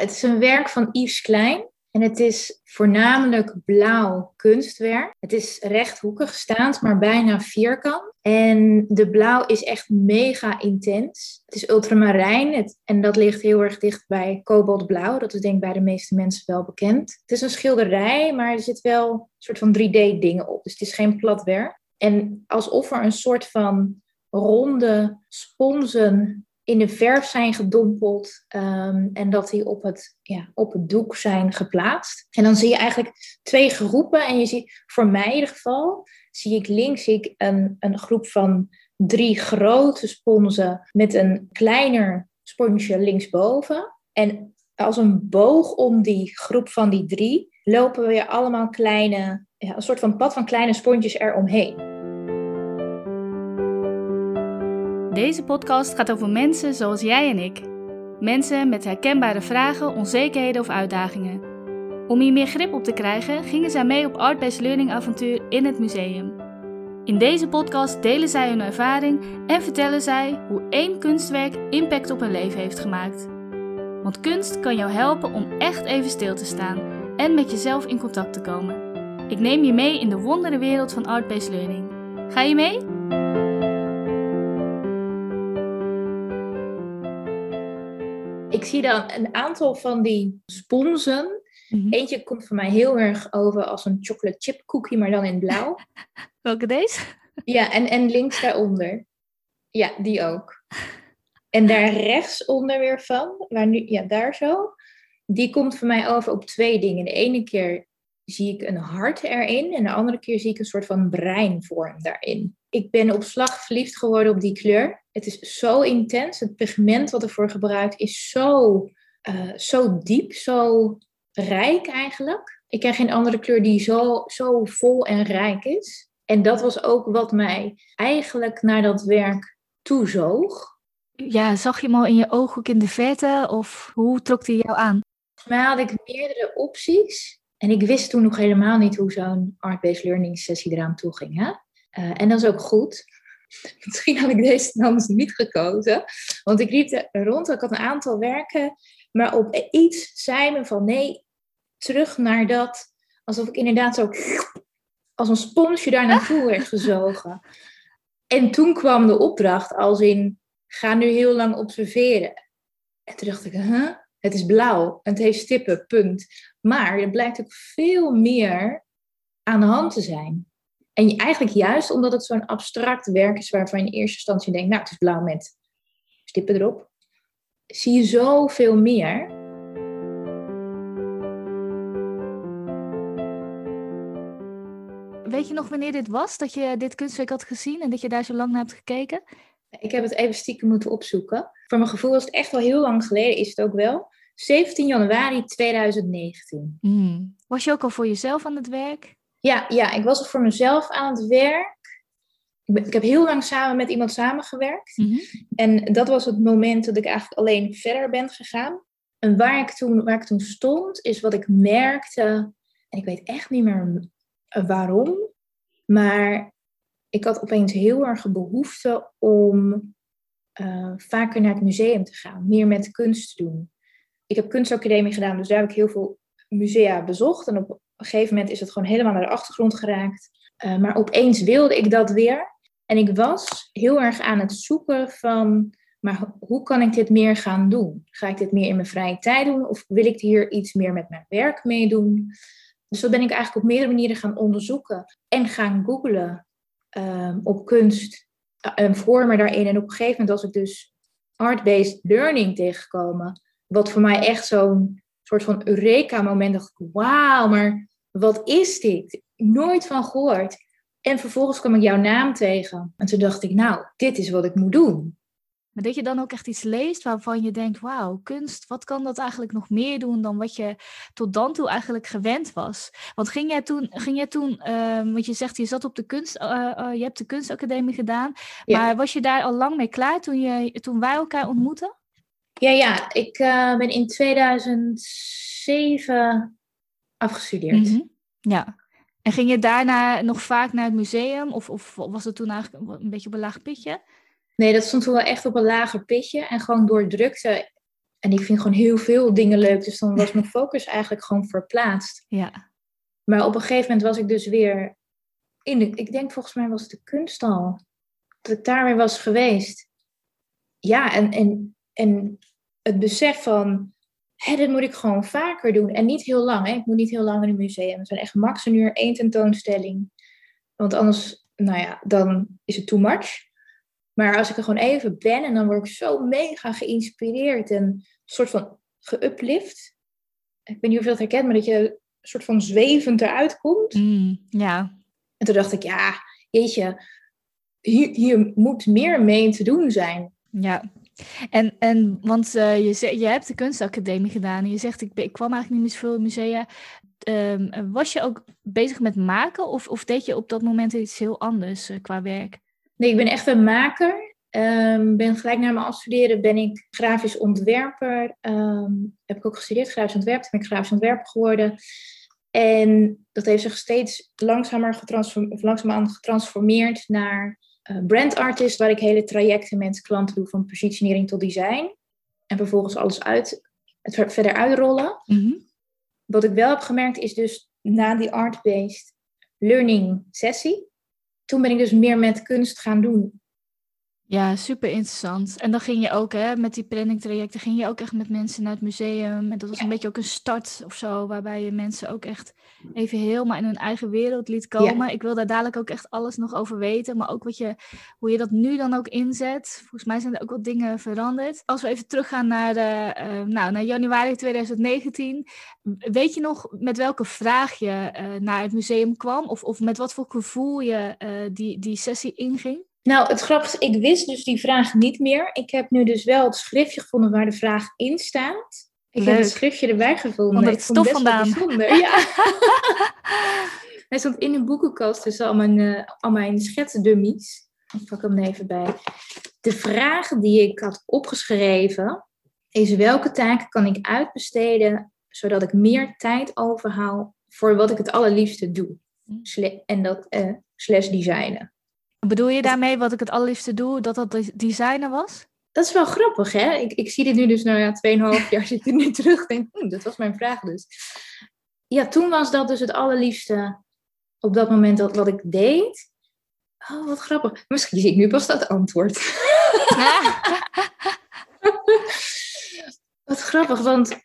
het is een werk van Yves Klein. En het is voornamelijk blauw kunstwerk. Het is rechthoekig staand, maar bijna vierkant. En de blauw is echt mega intens. Het is ultramarijn en dat ligt heel erg dicht bij kobaltblauw. Dat is denk ik bij de meeste mensen wel bekend. Het is een schilderij, maar er zit wel een soort van 3D-dingen op. Dus het is geen plat werk. En alsof er een soort van ronde sponsen in de verf zijn gedompeld ehm, en dat die op het, ja, op het doek zijn geplaatst. En dan zie je eigenlijk twee groepen. En je ziet, voor mij in ieder geval, zie ik links ik een, een groep van drie grote sponsen met een kleiner sponsje linksboven. En als een boog om die groep van die drie lopen weer allemaal kleine, ja, een soort van pad van kleine sponsjes eromheen. Deze podcast gaat over mensen zoals jij en ik. Mensen met herkenbare vragen, onzekerheden of uitdagingen. Om hier meer grip op te krijgen, gingen zij mee op Art-Based Learning avontuur in het museum. In deze podcast delen zij hun ervaring en vertellen zij hoe één kunstwerk impact op hun leven heeft gemaakt. Want kunst kan jou helpen om echt even stil te staan en met jezelf in contact te komen. Ik neem je mee in de wondere wereld van Art-Based Learning. Ga je mee? Ik zie dan een aantal van die sponsen. Mhm. Eentje komt voor mij heel erg over als een chocolate chip cookie, maar dan in blauw. Welke deze? Ja, en, en links daaronder. Ja, die ook. En daar rechtsonder weer van, waar nu, ja, daar zo. Die komt voor mij over op twee dingen. De ene keer zie ik een hart erin en de andere keer zie ik een soort van breinvorm daarin. Ik ben op slag verliefd geworden op die kleur. Het is zo intens. Het pigment wat ervoor gebruikt is zo, eh, zo diep, zo rijk eigenlijk. Ik ken geen andere kleur die zo, zo vol en rijk is. En dat was ook wat mij eigenlijk naar dat werk toezoog. Ja, zag je hem al in je ooghoek in de verte of hoe trok hij jou aan? Volgens mij had ik meerdere opties. En ik wist toen nog helemaal niet hoe zo'n art-based learning sessie eraan toe ging. Hè? Eh, en dat is ook goed. Misschien had ik deze dan anders niet gekozen. Want ik liep er rond, ik had een aantal werken. Maar op iets zei me van nee, terug naar dat. Alsof ik inderdaad zo als een sponsje daar naartoe werd gezogen. En toen kwam de opdracht als in, ga nu heel lang observeren. En toen dacht ik, huh? Het is blauw en het heeft stippen, punt. Maar er blijkt ook veel meer aan de hand te zijn. En eigenlijk juist omdat het zo'n abstract werk is waarvan je in eerste instantie denkt, nou het is blauw met stippen erop, zie je zoveel meer. Weet je nog wanneer dit was, dat je dit kunstwerk had gezien en dat je daar zo lang naar hebt gekeken? Ik heb het even stiekem moeten opzoeken. Voor mijn gevoel is het echt wel heel lang geleden, is het ook wel. 17 januari 2019. Hmm. Was je ook al voor jezelf aan het werk? Ja, ja, ik was al voor mezelf aan het werk. Ik, ben- ik heb heel lang samen met iemand samengewerkt. Mhm. En dat was het moment dat ik eigenlijk alleen verder ben gegaan. En waar ik toen, waar ik toen stond, is wat ik merkte. En ik weet echt niet meer waarom. Maar ik had opeens heel erg behoefte om eh, vaker naar het museum te gaan. Meer met kunst te doen. Ik heb kunstacademie gedaan, dus daar heb ik heel veel musea bezocht. En op een gegeven moment is het gewoon helemaal naar de achtergrond geraakt. Eh, maar opeens wilde ik dat weer. En ik was heel erg aan het zoeken van, maar ho- hoe kan ik dit meer gaan doen? Ga ik dit meer in mijn vrije tijd doen? Of wil ik hier iets meer met mijn werk mee doen? Dus dat ben ik eigenlijk op meerdere manieren gaan onderzoeken. En gaan googlen ehm, op kunst eh, en vormen daarin. En op een gegeven moment was ik dus art-based learning tegengekomen. Wat voor mij echt zo'n soort van Eureka-moment dacht wauw, maar wat is dit? Nooit van gehoord. En vervolgens kwam ik jouw naam tegen. En toen dacht ik, nou, dit is wat ik moet doen. Maar dat je dan ook echt iets leest waarvan je denkt, wauw, kunst, wat kan dat eigenlijk nog meer doen dan wat je tot dan toe eigenlijk gewend was? Want ging jij toen, ging jij toen ehm, want je zegt je zat op de kunst, eh, eh, je hebt de kunstacademie gedaan, Ja. maar was je daar al lang mee klaar toen, je, toen wij elkaar ontmoetten? Ja, ja, ik eh, ben in 2007 afgestudeerd. Mhm. Ja. En ging je daarna nog vaak naar het museum of, of was het toen eigenlijk een beetje op een laag pitje? Nee, dat stond toen wel echt op een lager pitje. En gewoon door drukte En ik vind gewoon heel veel dingen leuk. Dus dan was mijn focus eigenlijk gewoon verplaatst. Ja. Maar op een gegeven moment was ik dus weer in de... Ik denk volgens mij was het de kunsthal. Dat ik daar weer was geweest. Ja, en, en, en het besef van... Hé, dit moet ik gewoon vaker doen. En niet heel lang. Hè? Ik moet niet heel lang in een museum. Het zijn echt max een uur één tentoonstelling. Want anders, nou ja, dan is het too much. Maar als ik er gewoon even ben en dan word ik zo mega geïnspireerd en een soort van geuplift. Ik weet niet of je dat herkent, maar dat je een soort van zwevend eruit komt. Mm, ja. En toen dacht ik, ja, jeetje, hier, hier moet meer mee te doen zijn. Ja. En, en want uh, je, je hebt de kunstacademie gedaan en je zegt, ik, ik kwam eigenlijk niet meer zoveel musea. Um, was je ook bezig met maken of, of deed je op dat moment iets heel anders uh, qua werk? Nee, ik ben echt een maker. Um, ben gelijk na mijn afstuderen ben ik grafisch ontwerper. Um, heb ik ook gestudeerd, grafisch ontwerper. Toen ben ik grafisch ontwerper geworden. En dat heeft zich steeds langzamer getransform langzaamaan getransformeerd naar uh, brand artist, waar ik hele trajecten met klanten doe, van positionering tot design. En vervolgens alles uit, het verder uitrollen. Mm -hmm. Wat ik wel heb gemerkt is dus na die art-based learning sessie, toen ben ik dus meer met kunst gaan doen. Ja, super interessant. En dan ging je ook, hè, met die planningtrajecten, ging je ook echt met mensen naar het museum. En dat was een beetje ook een start of zo, waarbij je mensen ook echt even helemaal in hun eigen wereld liet komen. Ja. Ik wil daar dadelijk ook echt alles nog over weten, maar ook wat je, hoe je dat nu dan ook inzet. Volgens mij zijn er ook wat dingen veranderd. Als we even teruggaan naar, de, uh, nou, naar januari 2019, weet je nog met welke vraag je uh, naar het museum kwam? Of, of met wat voor gevoel je uh, die, die sessie inging? Nou, het grappige is, ik wist dus die vraag niet meer. Ik heb nu dus wel het schriftje gevonden waar de vraag in staat. Ik Leuk. heb het schriftje erbij gevonden. Onder het stof vandaan. Ja. Hij stond in een boekenkast tussen al mijn, uh, al mijn schetsdummies. Ik pak hem even bij. De vraag die ik had opgeschreven is welke taken kan ik uitbesteden zodat ik meer tijd overhaal voor wat ik het allerliefste doe. Sle en dat uh, slash designen. Bedoel je daarmee wat ik het allerliefste doe, dat dat designer was? Dat is wel grappig, hè? Ik, ik zie dit nu dus, nou ja, 2,5 jaar zit ik nu terug. Denk, hm, dat was mijn vraag dus. Ja, toen was dat dus het allerliefste op dat moment dat, wat ik deed. Oh, wat grappig. Misschien zie ik nu pas dat antwoord. wat grappig, want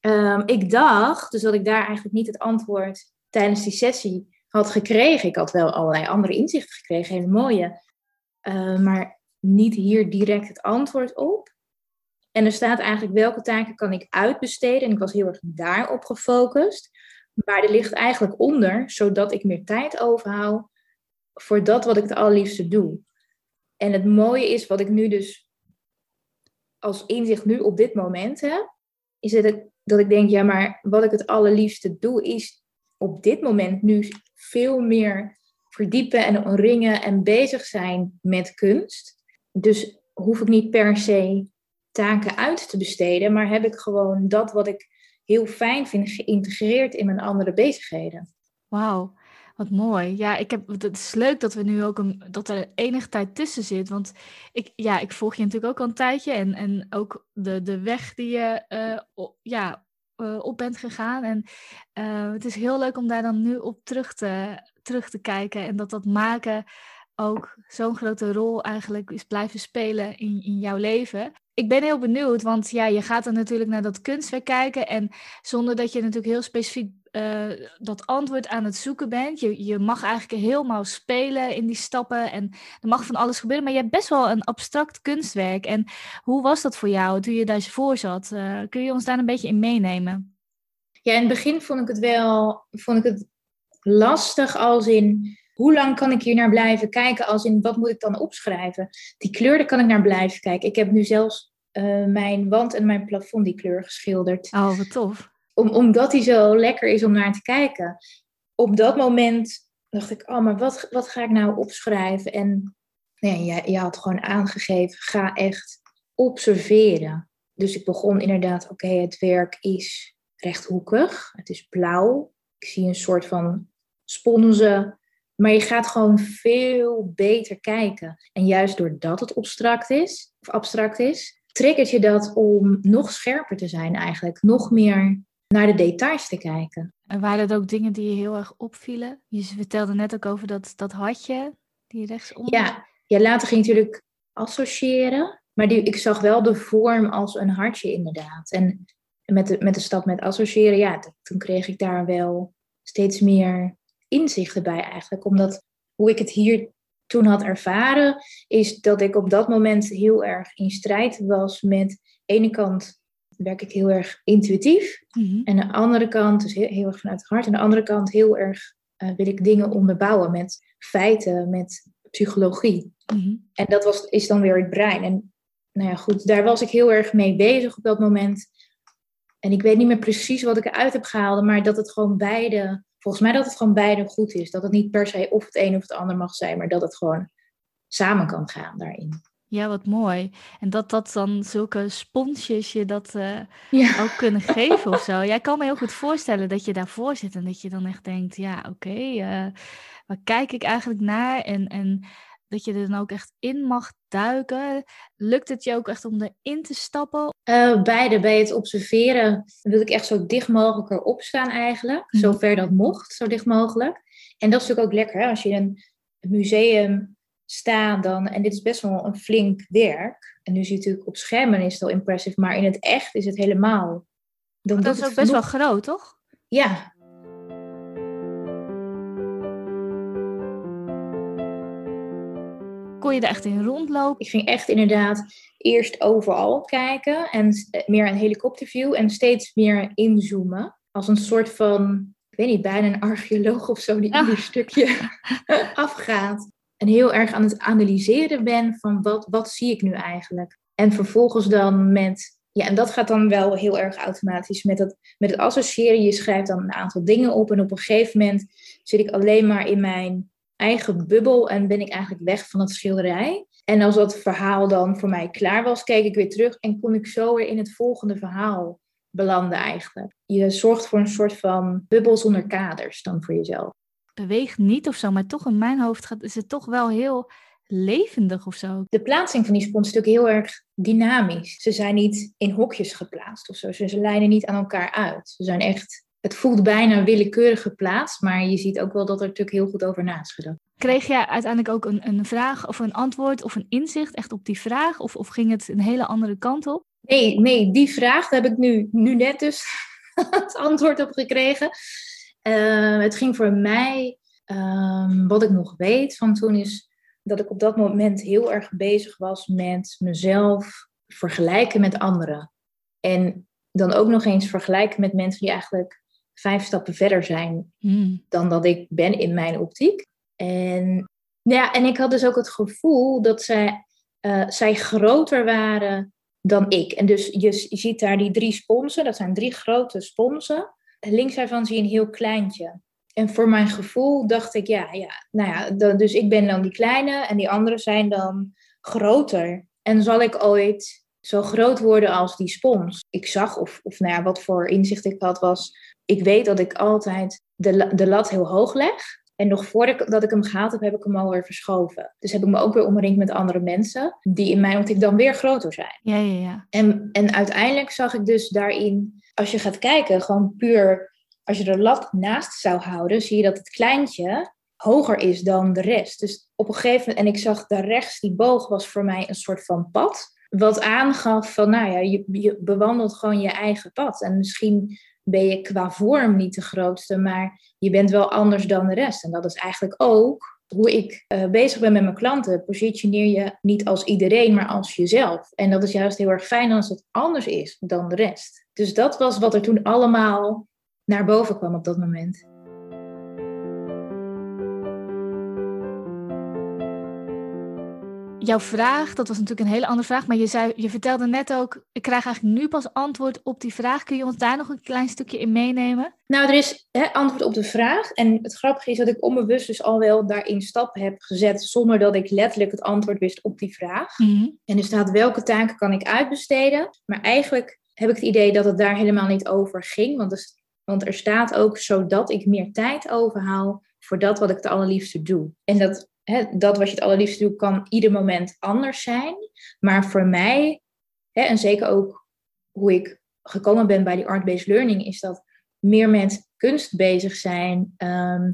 um, ik dacht dus dat ik daar eigenlijk niet het antwoord tijdens die sessie had gekregen. Ik had wel allerlei andere inzichten gekregen, hele mooie. Uh, maar niet hier direct het antwoord op. En er staat eigenlijk welke taken kan ik uitbesteden. En ik was heel erg daarop gefocust. Maar er ligt eigenlijk onder, zodat ik meer tijd overhoud voor dat wat ik het allerliefste doe. En het mooie is, wat ik nu dus als inzicht nu op dit moment heb, is dat ik, dat ik denk, ja, maar wat ik het allerliefste doe, is op dit moment nu veel meer verdiepen en ringen en bezig zijn met kunst. Dus hoef ik niet per se taken uit te besteden, maar heb ik gewoon dat wat ik heel fijn vind geïntegreerd in mijn andere bezigheden. Wauw, wat mooi. Ja, ik heb, het is leuk dat we nu ook een, dat er enige tijd tussen zit. Want ik, ja, ik volg je natuurlijk ook al een tijdje. En, en ook de, de weg die je uh, ja, uh, op bent gegaan. En uh, het is heel leuk om daar dan nu op terug te, terug te kijken. En dat dat maken ook zo'n grote rol eigenlijk is blijven spelen in, in jouw leven. Ik ben heel benieuwd, want ja, je gaat dan natuurlijk naar dat kunstwerk kijken. En zonder dat je natuurlijk heel specifiek uh, dat antwoord aan het zoeken bent. Je, je mag eigenlijk helemaal spelen in die stappen en er mag van alles gebeuren. Maar je hebt best wel een abstract kunstwerk. En hoe was dat voor jou toen je daar voor zat? Uh, kun je ons daar een beetje in meenemen? Ja, in het begin vond ik het wel vond ik het lastig als in hoe lang kan ik hier naar blijven kijken? Als in wat moet ik dan opschrijven? Die kleur, daar kan ik naar blijven kijken. Ik heb nu zelfs uh, mijn wand en mijn plafond die kleur geschilderd. Oh, wat tof. Om, omdat hij zo lekker is om naar te kijken. Op dat moment dacht ik, oh, maar wat, wat ga ik nou opschrijven? En nee, je, je had gewoon aangegeven, ga echt observeren. Dus ik begon inderdaad, oké, het werk is rechthoekig. Het is blauw. Ik zie een soort van sponsen. Maar je gaat gewoon veel beter kijken. En juist doordat het abstract is, of abstract is, triggert je dat om nog scherper te zijn eigenlijk. Nog meer naar de details te kijken. En waren het ook dingen die je heel erg opvielen? Je vertelde net ook over dat, dat hartje, die rechtsom. Ja, ja, later ging ik natuurlijk associëren. Maar die, ik zag wel de vorm als een hartje inderdaad. En met de, met de stap met associëren, ja, toen kreeg ik daar wel steeds meer inzichten bij eigenlijk. Omdat hoe ik het hier toen had ervaren, is dat ik op dat moment heel erg in strijd was met, de ene kant werk ik heel erg intuïtief. Mhm. En aan de andere kant, dus heel, heel erg vanuit het hart. En aan de andere kant heel erg eh, wil ik dingen onderbouwen met feiten, met psychologie. Mhm. En dat was, is dan weer het brein. En nou ja, goed, daar was ik heel erg mee bezig op dat moment. En ik weet niet meer precies wat ik eruit heb gehaald, maar dat het gewoon beide, volgens mij dat het gewoon beide goed is. Dat het niet per se of het een of het ander mag zijn, maar dat het gewoon samen kan gaan daarin. Ja, wat mooi. En dat dat dan zulke sponsjes je dat eh, Ja, ook kunnen geven of zo. Jij kan me heel goed voorstellen dat je daarvoor zit en dat je dan echt denkt, ja, oké, eh, waar kijk ik eigenlijk naar? En, en dat je er dan ook echt in mag duiken. Lukt het je ook echt om erin te stappen? Eh, beide. Bij het observeren wil ik echt zo dicht mogelijk erop staan eigenlijk. Mhm. Zover dat mocht, zo dicht mogelijk. En dat is natuurlijk ook lekker. Hè? Als je een museum staat dan... En dit is best wel een flink werk. En nu zie je natuurlijk op schermen is het al impressive. Maar in het echt is het helemaal... Dan Dat is ook best wel groot, toch? Ja, Kon je er echt in rondlopen? ik ging echt inderdaad eerst overal kijken. En eh, meer een helikopterview. En steeds meer inzoomen. Als een soort van... Ik weet niet, bijna een archeoloog of zo die Ah. ieder stukje afgaat. En heel erg aan het analyseren ben van wat, wat zie ik nu eigenlijk. En vervolgens dan met... Ja, en dat gaat dan wel heel erg automatisch met het, met het associëren. Je schrijft dan een aantal dingen op en op een gegeven moment zit ik alleen maar in mijn eigen bubbel en ben ik eigenlijk weg van het schilderij. En als dat verhaal dan voor mij klaar was, keek ik weer terug en kon ik zo weer in het volgende verhaal belanden eigenlijk. Je zorgt voor een soort van bubbel zonder kaders dan voor jezelf. Beweegt niet of zo, maar toch in mijn hoofd gaat, is het toch wel heel levendig of zo. De plaatsing van die spons is natuurlijk heel erg dynamisch. Ze zijn niet in hokjes geplaatst of zo. Ze lijnen niet aan elkaar uit. Ze zijn echt, het voelt bijna willekeurig geplaatst, maar je ziet ook wel dat er natuurlijk heel goed over na is gedacht. Kreeg jij uiteindelijk ook een, een vraag of een antwoord of een inzicht echt op die vraag? Of, of ging het een hele andere kant op? Nee, nee, die vraag daar heb ik nu, nu net dus het antwoord op gekregen. Eh, het ging voor mij, ehm, wat ik nog weet van toen, is dat ik op dat moment heel erg bezig was met mezelf vergelijken met anderen. En dan ook nog eens vergelijken met mensen die eigenlijk vijf stappen verder zijn Hmm. dan dat ik ben in mijn optiek. En, nou ja, en ik had dus ook het gevoel dat zij, eh, zij groter waren dan ik. En dus je, je ziet daar die drie sponsen, dat zijn drie grote sponsen. Links daarvan zie je een heel kleintje. En voor mijn gevoel dacht ik, ja, ja, nou ja, da- dus ik ben dan die kleine en die anderen zijn dan groter. En zal ik ooit zo groot worden als die spons? Ik zag, of, of nou ja, wat voor inzicht ik had, was ik weet dat ik altijd de, de lat heel hoog leg. En nog voordat ik, dat ik hem gehaald heb, heb ik hem alweer verschoven. Dus heb ik me ook weer omringd met andere mensen, die in mijn optiek dan weer groter zijn. Ja, ja, ja. En, en uiteindelijk zag ik dus daarin, als je gaat kijken, gewoon puur, als je de lat naast zou houden, zie je dat het kleintje hoger is dan de rest. Dus op een gegeven moment, en ik zag daar rechts, die boog was voor mij een soort van pad. Wat aangaf van, nou ja, je, bewandelt gewoon je eigen pad. En misschien ben je qua vorm niet de grootste, maar je bent wel anders dan de rest. En dat is eigenlijk ook hoe ik eh, bezig ben met mijn klanten. Positioneer je niet als iedereen, maar als jezelf. En dat is juist heel erg fijn als het anders is dan de rest. Dus dat was wat er toen allemaal naar boven kwam op dat moment. Jouw vraag, dat was natuurlijk een hele andere vraag, maar je, zei, je vertelde net ook, ik krijg eigenlijk nu pas antwoord op die vraag. Kun je ons daar nog een klein stukje in meenemen? Nou, er is hè, antwoord op de vraag. En het grappige is dat ik onbewust dus al wel daarin stappen heb gezet, zonder dat ik letterlijk het antwoord wist op die vraag. En er staat welke taken kan ik uitbesteden. Maar eigenlijk heb ik het idee dat het daar helemaal niet over ging. Want er, want er staat ook zodat ik meer tijd overhaal voor dat wat ik het allerliefste doe. En dat, hè, dat wat je het allerliefste doet kan ieder moment anders zijn. Maar voor mij hè, en zeker ook hoe ik gekomen ben bij die art-based learning, is dat meer met kunst bezig zijn. Ehm,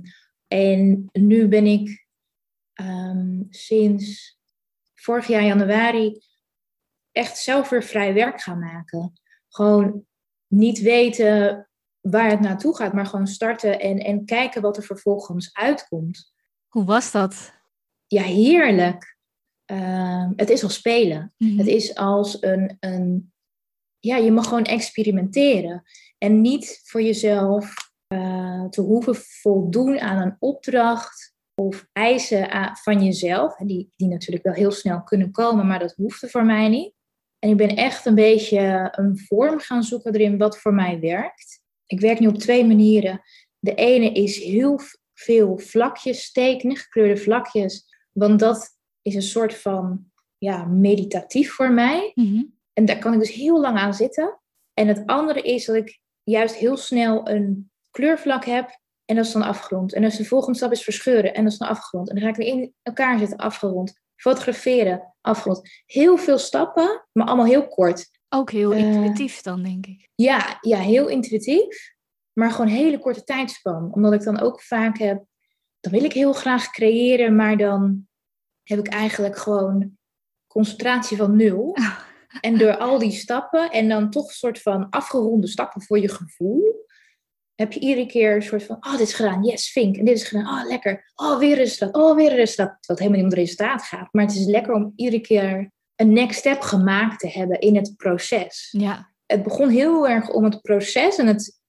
en nu ben ik ehm, sinds vorig jaar januari echt zelf weer vrij werk gaan maken. Gewoon niet weten waar het naartoe gaat, maar gewoon starten en, en kijken wat er vervolgens uitkomt. Hoe was dat? Ja, heerlijk. Ehm, het is als spelen. Mhm. Het is als een, een. Ja, je mag gewoon experimenteren. En niet voor jezelf eh, te hoeven voldoen aan een opdracht of eisen aan- van jezelf. Die, die natuurlijk wel heel snel kunnen komen, maar dat hoefde voor mij niet. En ik ben echt een beetje een vorm gaan zoeken erin wat voor mij werkt. Ik werk nu op twee manieren. De ene is heel veel vlakjes tekenen, gekleurde vlakjes. Want dat is een soort van ja, meditatief voor mij. Mhm. En daar kan ik dus heel lang aan zitten. En het andere is dat ik juist heel snel een kleurvlak heb. En dat is dan afgerond. En dus de volgende stap is verscheuren. En dat is dan afgerond. En dan ga ik weer in elkaar zetten, afgerond. Fotograferen, afgerond. Heel veel stappen, maar allemaal heel kort. Ook heel Eh, intuïtief dan, denk ik. Ja, ja, heel intuïtief. Maar gewoon een hele korte tijdspan. Omdat ik dan ook vaak heb... Dan wil ik heel graag creëren, maar dan heb ik eigenlijk gewoon concentratie van nul. En door al die stappen en dan toch een soort van afgeronde stappen voor je gevoel, heb je iedere keer een soort van, oh, dit is gedaan, yes, vink. En dit is gedaan, oh, lekker. Oh, weer een resultaat, oh, weer een resultaat. Terwijl het helemaal niet om het resultaat gaat. Maar het is lekker om iedere keer een next step gemaakt te hebben in het proces. Ja, Het begon heel erg om het proces en, het,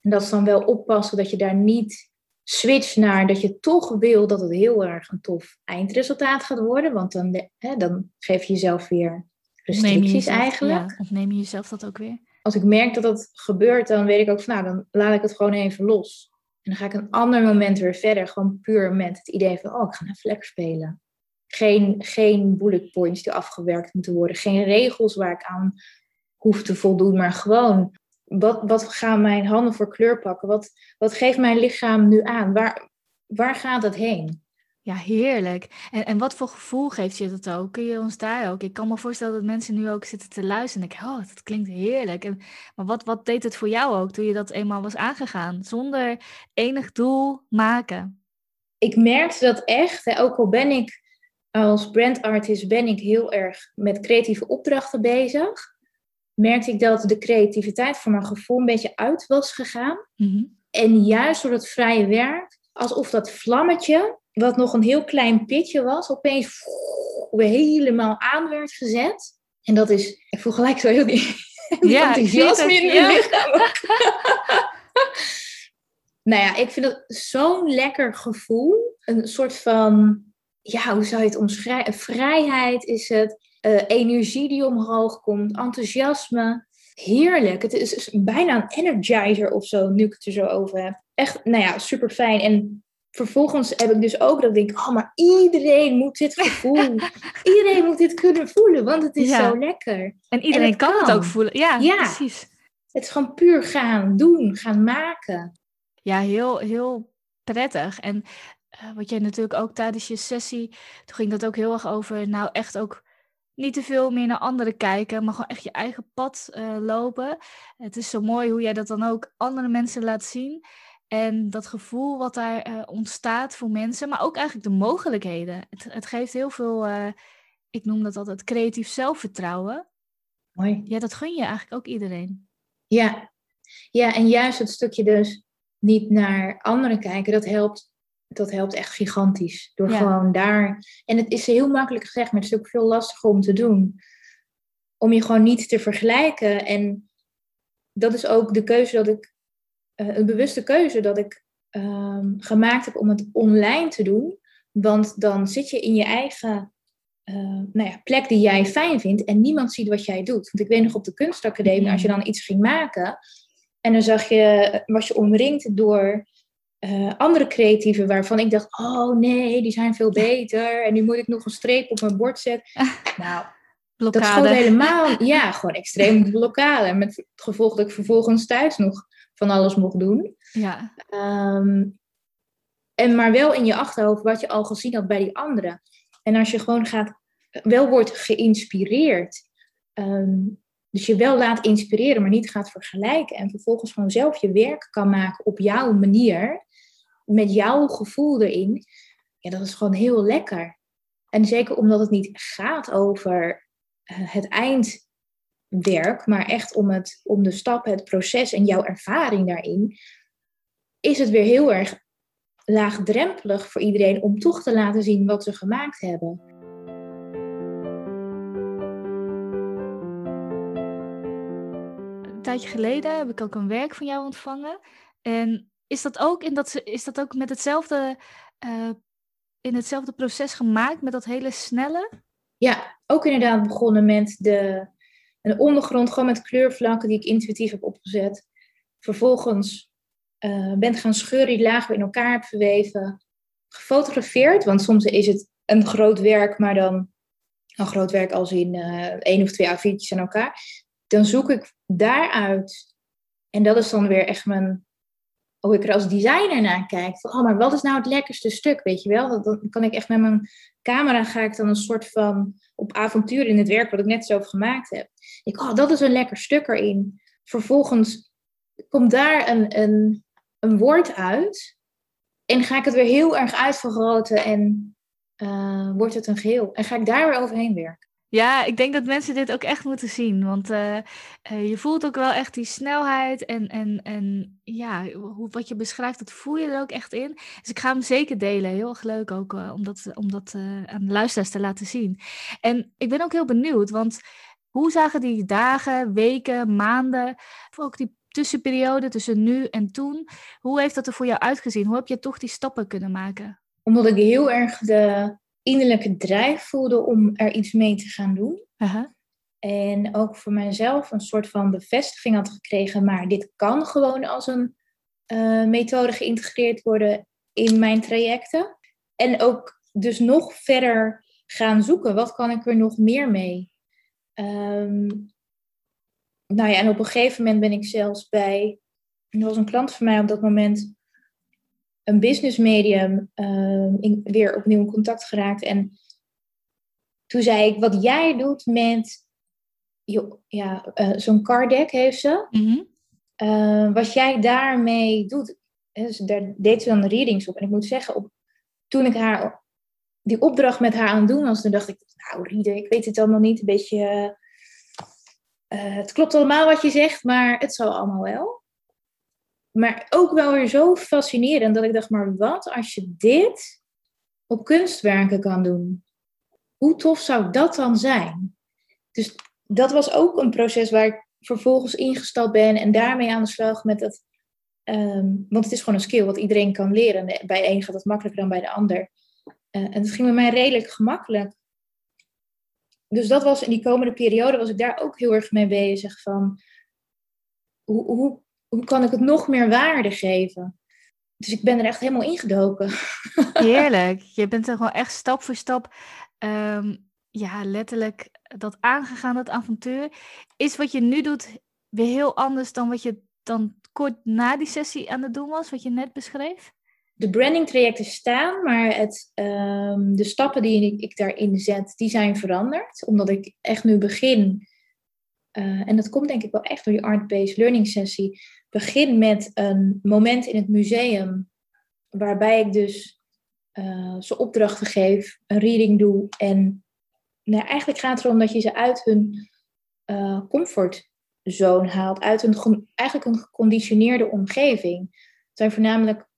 en dat is dan wel oppassen dat je daar niet switcht naar dat je toch wil dat het heel erg een tof eindresultaat gaat worden. Want dan, hè, dan geef je jezelf weer je restricties jezelf- eigenlijk Ja, ontneem je jezelf dat ook weer? Als ik merk dat dat gebeurt, dan weet ik ook van, nou, dan laat ik het gewoon even los. En dan ga ik een ander moment weer verder, gewoon puur met het idee van, oh, ik ga even lekker spelen. Geen, geen bullet points die afgewerkt moeten worden, geen regels waar ik aan hoef te voldoen, maar gewoon, wat, wat gaan mijn handen voor kleur pakken? Wat, wat geeft mijn lichaam nu aan? Waar, waar gaat het heen? Ja, heerlijk. En, en wat voor gevoel geeft je dat ook? Kun je ons daar ook? Ik kan me voorstellen dat mensen nu ook zitten te luisteren en denken, oh, dat klinkt heerlijk. En, maar wat, wat deed het voor jou ook toen je dat eenmaal was aangegaan? Zonder enig doel maken. ik merkte dat echt, hè, ook al ben ik als brandartist ben ik heel erg met creatieve opdrachten bezig, merkte ik dat de creativiteit voor mijn gevoel een beetje uit was gegaan. Mhm. En juist door het vrije werk, alsof dat vlammetje, wat nog een heel klein pitje was, opeens weer helemaal aan werd gezet. En dat is, ik voel gelijk zo heel die, Ja, enthousiasme in mijn ja. lichaam. nou ja, ik vind het zo'n lekker gevoel. Een soort van, ja, hoe zou je het omschrijven? Vrijheid is het, eh, energie die omhoog komt, enthousiasme. Heerlijk. Het is, is bijna een energizer of zo, nu ik het er zo over heb. Echt, nou ja, super fijn. En vervolgens heb ik dus ook dat ik denk, oh, maar iedereen moet dit gevoel, iedereen moet dit kunnen voelen, want het is Ja. zo lekker. En iedereen het kan het ook voelen. Ja, Ja. precies. Het is gewoon puur gaan doen, gaan maken. Ja, heel, heel prettig. En eh, wat jij natuurlijk ook tijdens je sessie, toen ging dat ook heel erg over, nou echt ook niet te veel meer naar anderen kijken, maar gewoon echt je eigen pad eh, lopen. Het is zo mooi hoe jij dat dan ook andere mensen laat zien. En dat gevoel wat daar eh, ontstaat voor mensen, maar ook eigenlijk de mogelijkheden. Het, het geeft heel veel, eh, ik noem dat altijd creatief zelfvertrouwen. Mooi. Ja, dat gun je eigenlijk ook iedereen. Ja. ja, en juist het stukje dus niet naar anderen kijken, dat helpt, dat helpt echt gigantisch. Door Ja. gewoon daar, en het is heel makkelijk gezegd, maar het is ook veel lastiger om te doen. Om je gewoon niet te vergelijken. En dat is ook de keuze dat ik, eh, een bewuste keuze dat ik ehm, gemaakt heb om het online te doen. Want dan zit je in je eigen eh, nou ja, plek die jij fijn vindt en niemand ziet wat jij doet. Want ik weet nog op de kunstacademie, als je dan iets ging maken en dan zag je, was je omringd door eh, andere creatieven waarvan ik dacht, oh nee, die zijn veel beter en nu moet ik nog een streep op mijn bord zetten. Nou, dat Blokkade. schoot helemaal, ja, gewoon extreem blokkade. Met het gevolg dat ik vervolgens thuis nog van alles mocht doen. Ja, Ehm, en maar wel in je achterhoofd wat je al gezien had bij die anderen. En als je gewoon gaat, wel wordt geïnspireerd ehm, dus je wel laat inspireren, maar niet gaat vergelijken. En vervolgens gewoon zelf je werk kan maken op jouw manier. Met jouw gevoel erin. Ja, dat is gewoon heel lekker. En zeker omdat het niet gaat over uh, het eindwerk, maar echt om, het, om de stappen, het proces en jouw ervaring daarin. Is het weer heel erg laagdrempelig voor iedereen om toch te laten zien wat ze gemaakt hebben. Een tijdje geleden heb ik ook een werk van jou ontvangen. En is dat ook, in dat, is dat ook met hetzelfde, uh, in hetzelfde proces gemaakt, met dat hele snelle? Ja, ook inderdaad begonnen met de, een ondergrond, gewoon met kleurvlakken die ik intuïtief heb opgezet. Vervolgens uh, bent gaan scheuren die lagen in elkaar hebt verweven. Gefotografeerd, want soms is het een groot werk, maar dan een groot werk als in uh, één of twee A4'tjes aan elkaar. Dan zoek ik daaruit, en dat is dan weer echt mijn, hoe ik er als designer naar kijk. Oh, maar wat is nou het lekkerste stuk, weet je wel? Dan kan ik echt met mijn camera ga ik dan een soort van op avontuur in het werk wat ik net zelf gemaakt heb. Ik, oh, dat is een lekker stuk erin. Vervolgens komt daar een, een, een woord uit en ga ik het weer heel erg uitvergroten en uh, wordt het een geheel. En ga ik daar weer overheen werken. Ja, ik denk dat mensen dit ook echt moeten zien. Want uh, uh, je voelt ook wel echt die snelheid. En, en, en ja, hoe, wat je beschrijft, dat voel je er ook echt in. Dus ik ga hem zeker delen. Heel erg leuk ook om dat, om dat aan de luisteraars te laten zien. En ik ben ook heel benieuwd, want hoe zagen die dagen, weken, maanden, ook die tussenperiode tussen nu en toen. Hoe heeft dat er voor jou uitgezien? Hoe heb je toch die stappen kunnen maken? Omdat ik heel erg de innerlijke drijf voelde om er iets mee te gaan doen. En ook voor mijzelf een soort van bevestiging had gekregen, maar dit kan gewoon als een uh, methode geïntegreerd worden in mijn trajecten. En ook dus nog verder gaan zoeken, wat kan ik er nog meer mee? Um, nou ja, en op een gegeven moment ben ik zelfs bij, er was een klant van mij op dat moment, een business medium, uh, weer opnieuw in contact geraakt. En toen zei ik, wat jij doet met, ja, uh, zo'n card deck heeft ze. Mm uh, wat jij daarmee doet, dus daar deed ze dan readings op. En ik moet zeggen, op, toen ik haar die opdracht met haar aan het doen was, toen dacht ik, nou Riede, ik weet het allemaal niet, een beetje uh, het klopt allemaal wat je zegt, maar het zal allemaal wel. Maar ook wel weer zo fascinerend dat ik dacht, maar wat als je dit op kunstwerken kan doen? Hoe tof zou dat dan zijn? Dus dat was ook een proces waar ik vervolgens ingestapt ben en daarmee aan de slag met dat. Um, want het is gewoon een skill wat iedereen kan leren. Bij een gaat het makkelijker dan bij de ander. Uh, en het ging bij mij redelijk gemakkelijk dus dat was in die komende periode was ik daar ook heel erg mee bezig van hoe, hoe, hoe kan ik het nog meer waarde geven? Dus ik ben er echt helemaal ingedoken. Heerlijk. Je bent er gewoon echt stap voor stap, um, ja, letterlijk dat aangegaan, dat avontuur. Is wat je nu doet weer heel anders dan wat je dan kort na die sessie aan het doen was, wat je net beschreef? De branding trajecten staan, maar het, um, de stappen die ik, ik, daarin zet, die zijn veranderd. Omdat ik echt nu begin, uh, en dat komt denk ik wel echt door die art-based learning sessie, begin met een moment in het museum waarbij ik dus uh, ze opdrachten geef, een reading doe. En nou, eigenlijk gaat het erom dat je ze uit hun uh, comfortzone haalt, uit een, eigenlijk een geconditioneerde omgeving. Het zijn voornamelijk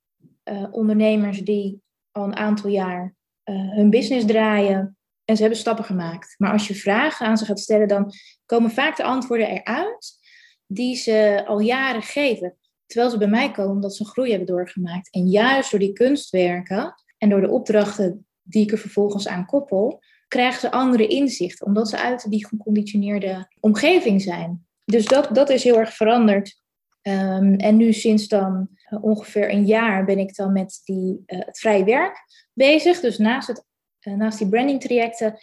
uh, ondernemers die al een aantal jaar uh, hun business draaien en ze hebben stappen gemaakt. Maar als je vragen aan ze gaat stellen, dan komen vaak de antwoorden eruit die ze al jaren geven. Terwijl ze bij mij komen omdat ze een groei hebben doorgemaakt. En juist door die kunstwerken en door de opdrachten die ik er vervolgens aan koppel, krijgen ze andere inzichten, omdat ze uit die geconditioneerde omgeving zijn. Dus dat, dat is heel erg veranderd. Um, en nu sinds dan uh, ongeveer een jaar ben ik dan met die, uh, het vrije werk bezig. Dus naast, het, uh, naast die branding trajecten.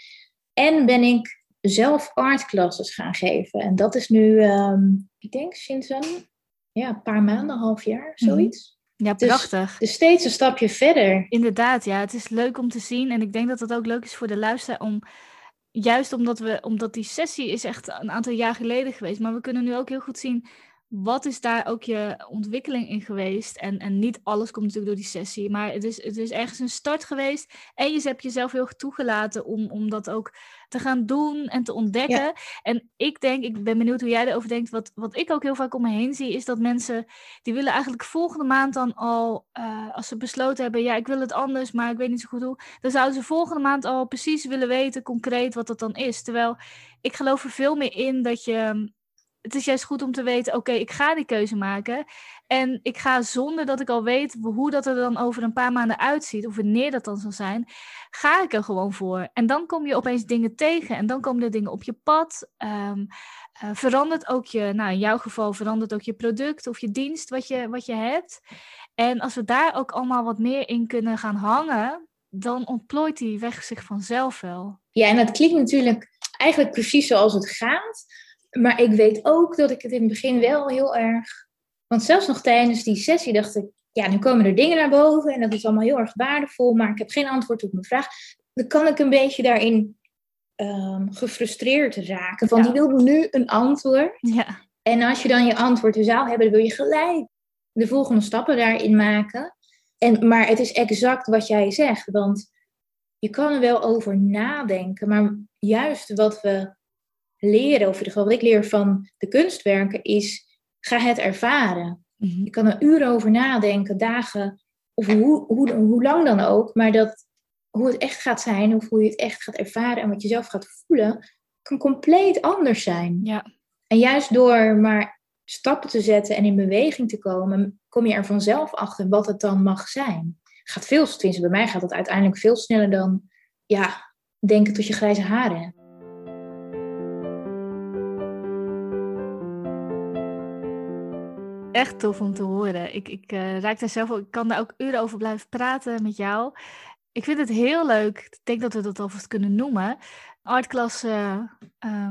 En ben ik zelf artclasses gaan geven. En dat is nu, um, ik denk sinds een ja, paar maanden, half jaar, mhm. zoiets. Ja, dus prachtig. Dus, dus, steeds een stapje verder. Inderdaad, ja. Het is leuk om te zien. En ik denk dat het ook leuk is voor de luisteraar om juist omdat, we, omdat die sessie is echt een aantal jaar geleden geweest. Maar we kunnen nu ook heel goed zien wat is daar ook je ontwikkeling in geweest? En, en niet alles komt natuurlijk door die sessie, maar het is, het is ergens een start geweest. En je hebt jezelf heel erg toegelaten om, om dat ook te gaan doen en te ontdekken. En ik denk, ik ben benieuwd hoe jij erover denkt. Wat, wat ik ook heel vaak om me heen zie, is dat mensen die willen eigenlijk volgende maand dan al, uh, als ze besloten hebben, ja, ik wil het anders, maar ik weet niet zo goed hoe, dan zouden ze volgende maand al precies willen weten, concreet, wat dat dan is. Terwijl ik geloof er veel meer in dat je het is juist goed om te weten, oké, ik ga die keuze maken. En ik ga zonder dat ik al weet hoe dat er dan over een paar maanden uitziet, of wanneer dat dan zal zijn, ga ik er gewoon voor. En dan kom je opeens dingen tegen en dan komen er dingen op je pad. Um, verandert ook je, nou in jouw geval verandert ook je product of je dienst wat je, wat je hebt. En als we daar ook allemaal wat meer in kunnen gaan hangen, dan ontplooit die weg zich vanzelf wel. Ja, en dat klinkt natuurlijk eigenlijk precies zoals het gaat. Maar ik weet ook dat ik het in het begin wel heel erg. Want zelfs nog tijdens die sessie dacht ik, ja, nu komen er dingen naar boven en dat is allemaal heel erg waardevol, maar ik heb geen antwoord op mijn vraag. Dan kan ik een beetje daarin um, gefrustreerd raken. Van die wil nu een antwoord. Ja. En als je dan je antwoord zou hebben, dan wil je gelijk de volgende stappen daarin maken. En, maar het is exact wat jij zegt, want je kan er wel over nadenken, maar juist wat we leren, of in ieder geval wat ik leer van de kunstwerken, is ga het ervaren. Mhm. Je kan er uren over nadenken, dagen, of hoe, hoe, hoe lang dan ook, maar dat, hoe het echt gaat zijn, of hoe je het echt gaat ervaren en wat je zelf gaat voelen, kan compleet anders zijn. Ja. En juist door maar stappen te zetten en in beweging te komen, kom je er vanzelf achter wat het dan mag zijn. Gaat veel, tenminste bij mij gaat het uiteindelijk veel sneller dan ja, denken tot je grijze haren echt tof om te horen. Ik, ik uh, raak daar zelf ik kan daar ook uren over blijven praten met jou. Ik vind het heel leuk. Ik denk dat we dat alvast kunnen noemen. Artklas, uh,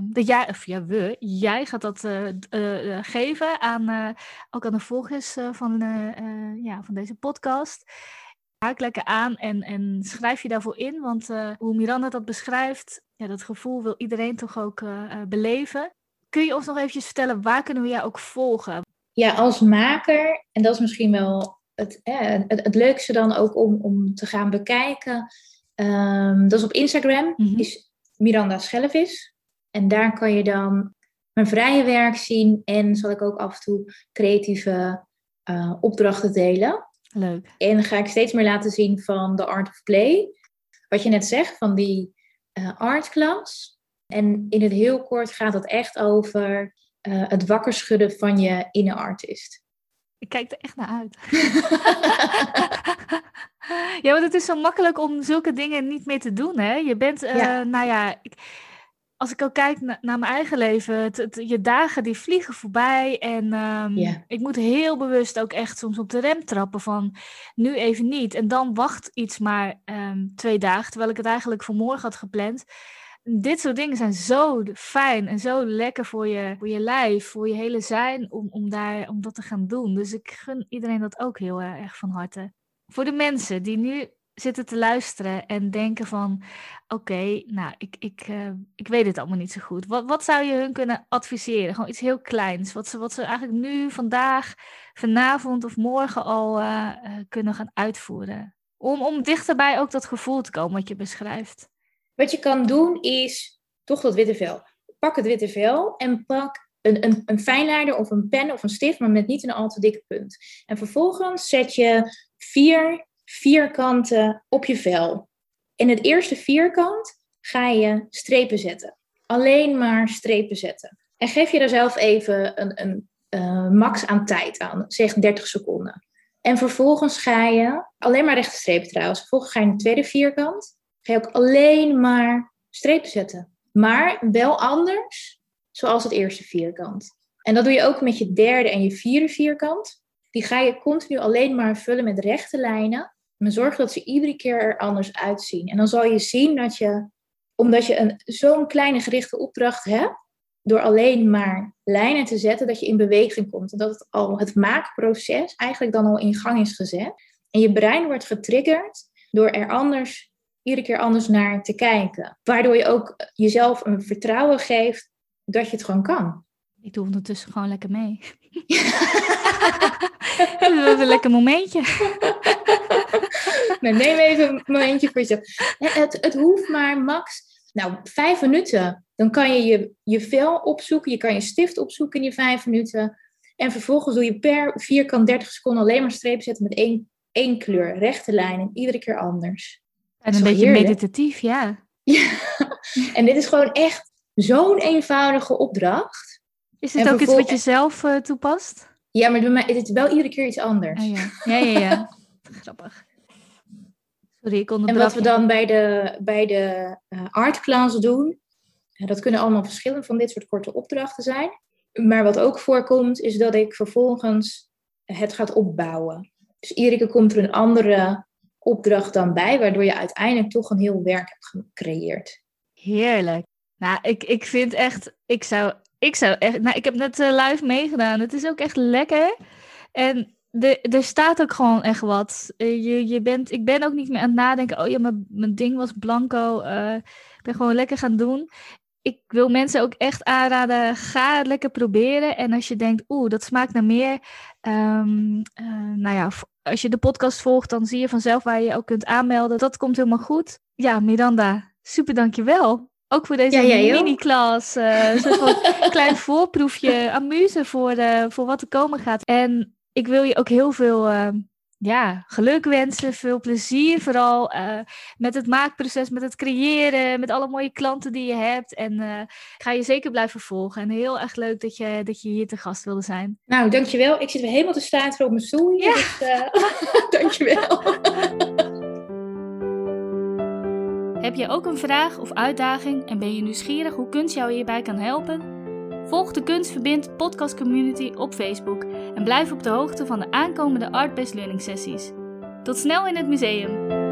dat jij, of ja, we, jij gaat dat uh, geven aan, ook aan de volgers van, ja, van deze podcast. Haak lekker aan en, en schrijf je daarvoor in, want hoe Miranda dat beschrijft, ja, dat gevoel wil iedereen toch ook beleven. Kun je ons nog eventjes vertellen, waar kunnen we jou ook volgen? Ja, als maker, en dat is misschien wel het, het, het, leukste dan ook om, om te gaan bekijken. Um, dat is op Instagram, mm is Miranda Schellevis. En daar kan je dan mijn vrije werk zien en zal ik ook af en toe creatieve uh, opdrachten delen. Leuk. En ga ik steeds meer laten zien van de art of play. Wat je net zegt, van die uh, art class. En in het heel kort gaat het echt over uh, het wakker schudden van je inner artist. Ik kijk er echt naar uit. ja, want het is zo makkelijk om zulke dingen niet meer te doen. Hè? Je bent, uh, nou ja, ik, als ik ook kijk naar mijn eigen leven, het, je dagen die vliegen voorbij. En um, ik moet heel bewust ook echt soms op de rem trappen van nu even niet. En dan wacht iets maar um, twee dagen, terwijl ik het eigenlijk voor morgen had gepland dit soort dingen zijn zo fijn en zo lekker voor je, voor je lijf, voor je hele zijn, om, om, daar, om dat te gaan doen. Dus ik gun iedereen dat ook heel erg van harte. Voor de mensen die nu zitten te luisteren en denken van, oké, nou, ik, ik, uh, ik weet het allemaal niet zo goed. Wat, wat zou je hun kunnen adviseren? Gewoon iets heel kleins, wat ze, wat ze eigenlijk nu, vandaag, vanavond of morgen al uh, kunnen gaan uitvoeren. Om, om dichterbij ook dat gevoel te komen wat je beschrijft. Wat je kan doen is toch dat witte vel. Pak het witte vel en pak een, een, een of een pen of een stift, maar met niet een al te dikke punt. En vervolgens zet je vier vierkanten op je vel. In het eerste vierkant ga je strepen zetten. Alleen maar strepen zetten. En geef je er zelf even een, een uh, max aan tijd aan, zeg 30 seconden. En vervolgens ga je, alleen maar rechte strepen trouwens, vervolgens ga je in de tweede vierkant ga je ook alleen maar strepen zetten. Maar wel anders, zoals het eerste vierkant. En dat doe je ook met je derde en je vierde vierkant. Die ga je continu alleen maar vullen met rechte lijnen. Maar zorg dat ze iedere keer er anders uitzien. En dan zal je zien dat je, omdat je zo'n kleine gerichte opdracht hebt, door alleen maar lijnen te zetten, dat je in beweging komt. En dat het al het maakproces eigenlijk dan al in gang is gezet. En je brein wordt getriggerd door er anders iedere keer anders naar te kijken. Waardoor je ook jezelf een vertrouwen geeft dat je het gewoon kan. Ik doe ondertussen gewoon lekker mee. dat een lekker momentje. neem even een momentje voor jezelf. Het, het hoeft maar max, nou, vijf minuten. Dan kan je, je je vel opzoeken, je kan je stift opzoeken in die vijf minuten. En vervolgens doe je per vierkant 30 seconden alleen maar strepen zetten met één, één kleur, rechte lijn en iedere keer anders. En een beetje meditatief, ja. ja. En dit is gewoon echt zo'n eenvoudige opdracht. Is het ook iets wat je zelf uh, toepast? Ja, maar bij mij is het wel iedere keer iets anders. Oh, ja. ja, ja, ja. Grappig. Sorry, ik En wat we dan bij de, bij de uh, art doen, dat kunnen allemaal verschillende van dit soort korte opdrachten zijn. Maar wat ook voorkomt, is dat ik vervolgens het gaat opbouwen. Dus iedere keer komt er een andere opdracht dan bij, waardoor je uiteindelijk toch een heel werk hebt gecreëerd. Heerlijk. Nou, ik, ik vind echt, ik zou, ik zou echt, nou, ik heb net uh, live meegedaan. Het is ook echt lekker. En de, er staat ook gewoon echt wat. Eh, je, je bent, ik ben ook niet meer aan het nadenken. Oh ja, mijn, mijn ding was blanco. Uh, ik ben gewoon lekker gaan doen. Ik wil mensen ook echt aanraden. Ga het lekker proberen. En als je denkt, oeh, dat smaakt naar meer. Um, uh, nou ja, als je de podcast volgt, dan zie je vanzelf waar je je ook kunt aanmelden. Dat komt helemaal goed. Ja, Miranda, super dankjewel. Ook voor deze ja, mini-klas. Uh, een klein voorproefje, amuse voor, uh, voor wat er komen gaat. En ik wil je ook heel veel uh, ja, geluk wensen, veel plezier vooral uh, met het maakproces, met het creëren, met alle mooie klanten die je hebt. En uh, ik ga je zeker blijven volgen. En heel erg leuk dat je, dat je hier te gast wilde zijn. Nou, dankjewel. Ik zit weer helemaal te staan voor op mijn stoel. Ja. Dus, dankjewel. Heb je ook een vraag of uitdaging en ben je nieuwsgierig hoe kunst jou hierbij kan helpen? Volg de Kunstverbind podcast community op Facebook en blijf op de hoogte van de aankomende Art-Based Learning sessies. Tot snel in het museum!